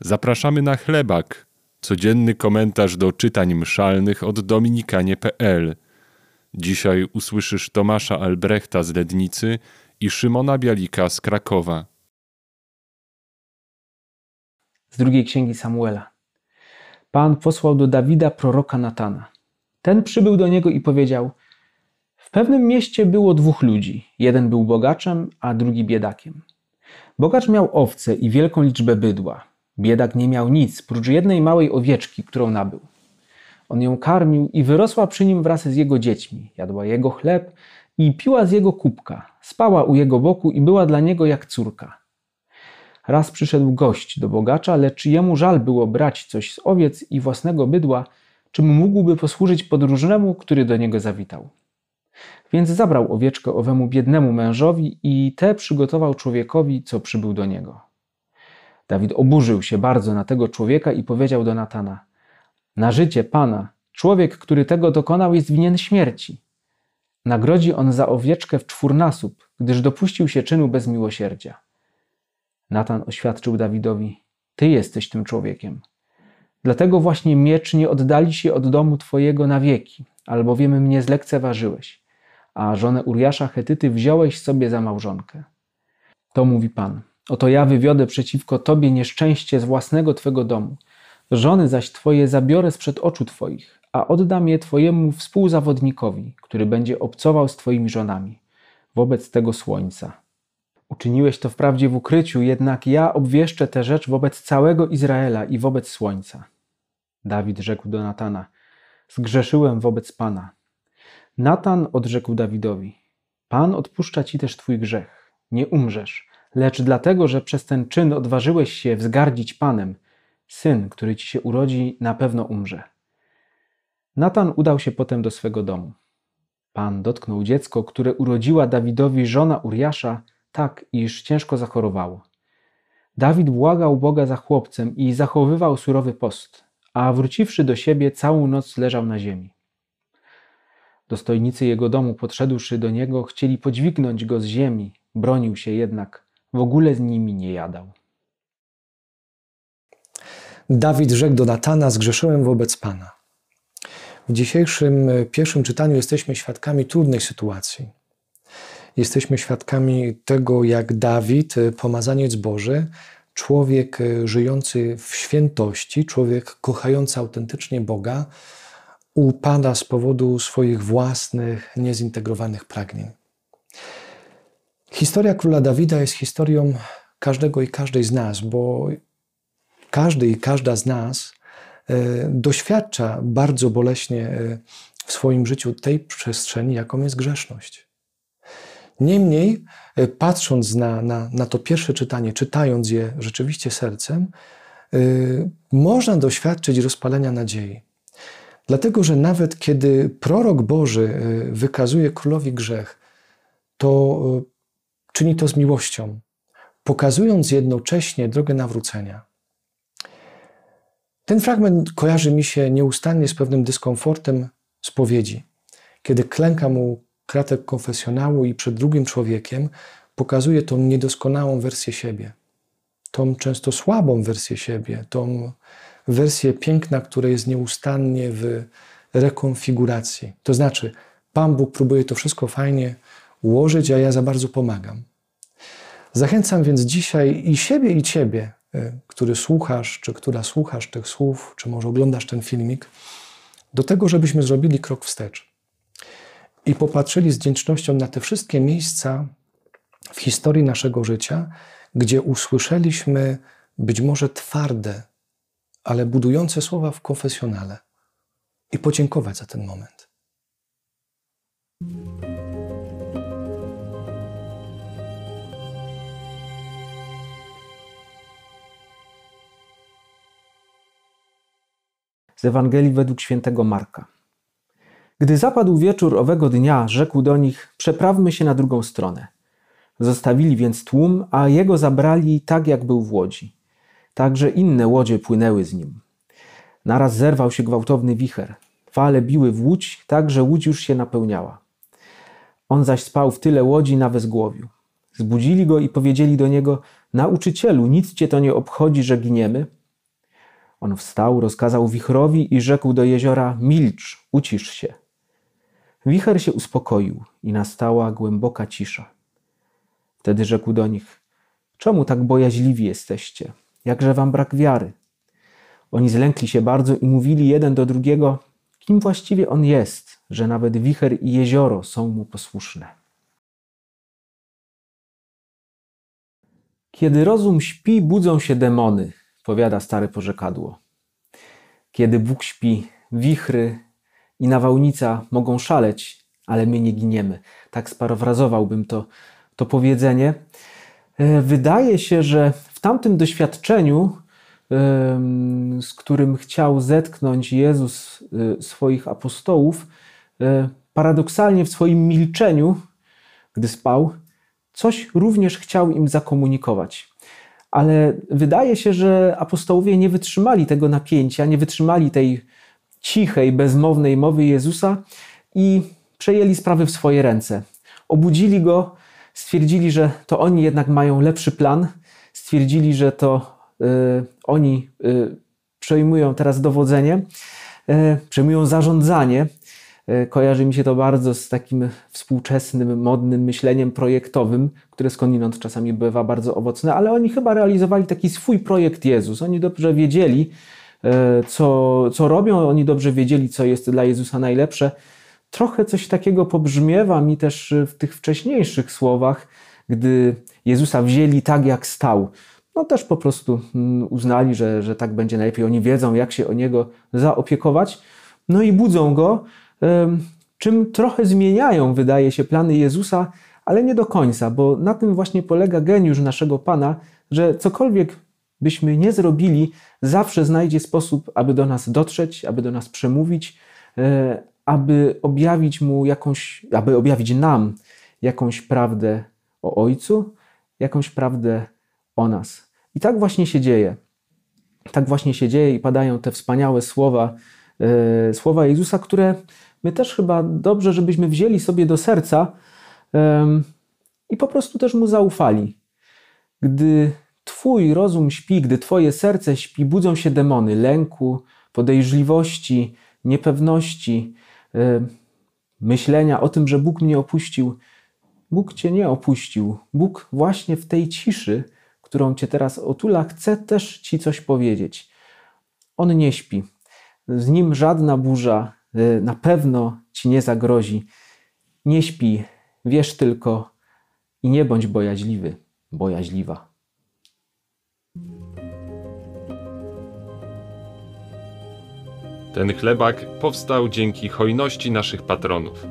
Zapraszamy na chlebak, codzienny komentarz do czytań mszalnych od dominikanie.pl. Dzisiaj usłyszysz Tomasza Albrechta z Lednicy i Szymona Bialika z Krakowa. Z drugiej księgi Samuela. Pan posłał do Dawida proroka Natana. Ten przybył do niego i powiedział: W pewnym mieście było dwóch ludzi. Jeden był bogaczem, a drugi biedakiem. Bogacz miał owce i wielką liczbę bydła. Biedak nie miał nic, prócz jednej małej owieczki, którą nabył. On ją karmił i wyrosła przy nim wraz z jego dziećmi. Jadła jego chleb i piła z jego kubka. Spała u jego boku i była dla niego jak córka. Raz przyszedł gość do bogacza, lecz jemu żal było brać coś z owiec i własnego bydła, czym mógłby posłużyć podróżnemu, który do niego zawitał. Więc zabrał owieczkę owemu biednemu mężowi i te przygotował człowiekowi, co przybył do niego. Dawid oburzył się bardzo na tego człowieka i powiedział do Natana: Na życie pana, człowiek, który tego dokonał, jest winien śmierci. Nagrodzi on za owieczkę w czwórnasób, gdyż dopuścił się czynu bez miłosierdzia. Natan oświadczył Dawidowi: Ty jesteś tym człowiekiem. Dlatego właśnie miecz nie oddali się od domu twojego na wieki, albowiem mnie zlekceważyłeś, a żonę Uriasza Hetyty wziąłeś sobie za małżonkę. To mówi Pan. Oto ja wywiodę przeciwko tobie nieszczęście z własnego twego domu. Żony zaś twoje zabiorę sprzed oczu twoich, a oddam je twojemu współzawodnikowi, który będzie obcował z twoimi żonami, wobec tego słońca. Uczyniłeś to wprawdzie w ukryciu, jednak ja obwieszczę tę rzecz wobec całego Izraela i wobec słońca. Dawid rzekł do Natana: Zgrzeszyłem wobec Pana. Natan odrzekł Dawidowi: Pan odpuszcza ci też twój grzech. Nie umrzesz, lecz dlatego, że przez ten czyn odważyłeś się wzgardzić Panem, syn, który ci się urodzi, na pewno umrze. Natan udał się potem do swego domu. Pan dotknął dziecko, które urodziła Dawidowi żona Uriasza, tak, iż ciężko zachorowało. Dawid błagał Boga za chłopcem i zachowywał surowy post, a wróciwszy do siebie, całą noc leżał na ziemi. Dostojnicy jego domu, podszedłszy do niego, chcieli podźwignąć go z ziemi, bronił się jednak, w ogóle z nimi nie jadał. Dawid rzekł do Natana: Zgrzeszyłem wobec Pana. W dzisiejszym pierwszym czytaniu jesteśmy świadkami trudnej sytuacji jesteśmy świadkami tego, jak Dawid, e, pomazaniec Boży, człowiek e, żyjący w świętości, człowiek kochający autentycznie Boga, upada z powodu swoich własnych, niezintegrowanych pragnień. Historia króla Dawida jest historią każdego i każdej z nas, bo każdy i każda z nas e, doświadcza bardzo boleśnie w swoim życiu tej przestrzeni, jaką jest grzeszność. Niemniej, e, patrząc na, na, na to pierwsze czytanie, czytając je rzeczywiście sercem, można doświadczyć rozpalenia nadziei. Dlatego, że nawet kiedy prorok Boży e, wykazuje królowi grzech, to czyni to z miłością, pokazując jednocześnie drogę nawrócenia. Ten fragment kojarzy mi się nieustannie z pewnym dyskomfortem spowiedzi, kiedy klęka mu kratek konfesjonału i przed drugim człowiekiem pokazuje tą niedoskonałą wersję siebie, tą często słabą wersję siebie, tą wersję piękna, która jest nieustannie w rekonfiguracji. To znaczy, Pan Bóg próbuje to wszystko fajnie ułożyć, a ja za bardzo pomagam. Zachęcam więc dzisiaj i siebie, i ciebie, y, który słuchasz, czy która słuchasz tych słów, czy może oglądasz ten filmik, do tego, żebyśmy zrobili krok wstecz i popatrzyli z wdzięcznością na te wszystkie miejsca w historii naszego życia, gdzie usłyszeliśmy być może twarde, ale budujące słowa w konfesjonale i podziękować za ten moment. Z Ewangelii według świętego Marka. Gdy zapadł wieczór owego dnia, rzekł do nich: Przeprawmy się na drugą stronę. Zostawili więc tłum, a jego zabrali tak, jak był w łodzi. Także inne łodzie płynęły z nim. Naraz zerwał się gwałtowny wicher. Fale biły w łódź, tak że łódź już się napełniała. On zaś spał w tyle łodzi na wezgłowiu. Zbudzili go i powiedzieli do niego: Nauczycielu, nic cię to nie obchodzi, że giniemy? On wstał, rozkazał wichrowi i rzekł do jeziora: Milcz, ucisz się. Wicher się uspokoił i nastała głęboka cisza. Wtedy rzekł do nich: Czemu tak bojaźliwi jesteście? Jakże wam brak wiary? Oni zlękli się bardzo i mówili jeden do drugiego: Kim właściwie on jest, że nawet wicher i jezioro są mu posłuszne? Kiedy rozum śpi, budzą się demony, powiada stare porzekadło. Kiedy Bóg śpi, wichry i nawałnica mogą szaleć, ale my nie giniemy. Tak sparafrazowałbym to, to powiedzenie. E, wydaje się, że w tamtym doświadczeniu, z którym chciał zetknąć Jezus e, swoich apostołów, e, paradoksalnie w swoim milczeniu, gdy spał, coś również chciał im zakomunikować. Ale wydaje się, że apostołowie nie wytrzymali tego napięcia, nie wytrzymali tej cichej, bezmownej mowy Jezusa i przejęli sprawy w swoje ręce. Obudzili go, stwierdzili, że to oni jednak mają lepszy plan, stwierdzili, że to y, oni y, przejmują teraz dowodzenie, y, przejmują zarządzanie. Y, kojarzy mi się to bardzo z takim współczesnym, modnym myśleniem projektowym, które skądinąd czasami bywa bardzo owocne, ale oni chyba realizowali taki swój projekt Jezus. Oni dobrze wiedzieli, y, co, co robią, oni dobrze wiedzieli, co jest dla Jezusa najlepsze trochę coś takiego pobrzmiewa mi też w tych wcześniejszych słowach, gdy Jezusa wzięli tak, jak stał. No też po prostu mm, uznali, że, że tak będzie najlepiej. Oni wiedzą, jak się o niego zaopiekować. No i budzą go, czym trochę zmieniają, wydaje się, plany Jezusa, ale nie do końca, bo na tym właśnie polega geniusz naszego Pana, że cokolwiek byśmy nie zrobili, zawsze znajdzie sposób, aby do nas dotrzeć, aby do nas przemówić, e, aby objawić mu jakąś, aby objawić nam jakąś prawdę o Ojcu, jakąś prawdę o nas. I tak właśnie się dzieje. Tak właśnie się dzieje i padają te wspaniałe słowa, yy, słowa Jezusa, które my też chyba dobrze, żebyśmy wzięli sobie do serca i po prostu też mu zaufali. Gdy Twój rozum śpi, gdy Twoje serce śpi, budzą się demony lęku, podejrzliwości, niepewności, myślenia o tym, że Bóg mnie opuścił. Bóg cię nie opuścił. Bóg właśnie w tej ciszy, którą cię teraz otula, chce też ci coś powiedzieć. On nie śpi. Z nim żadna burza na pewno ci nie zagrozi. Nie śpi, wiesz tylko i nie bądź bojaźliwy, bojaźliwa. Ten chlebak powstał dzięki hojności naszych patronów.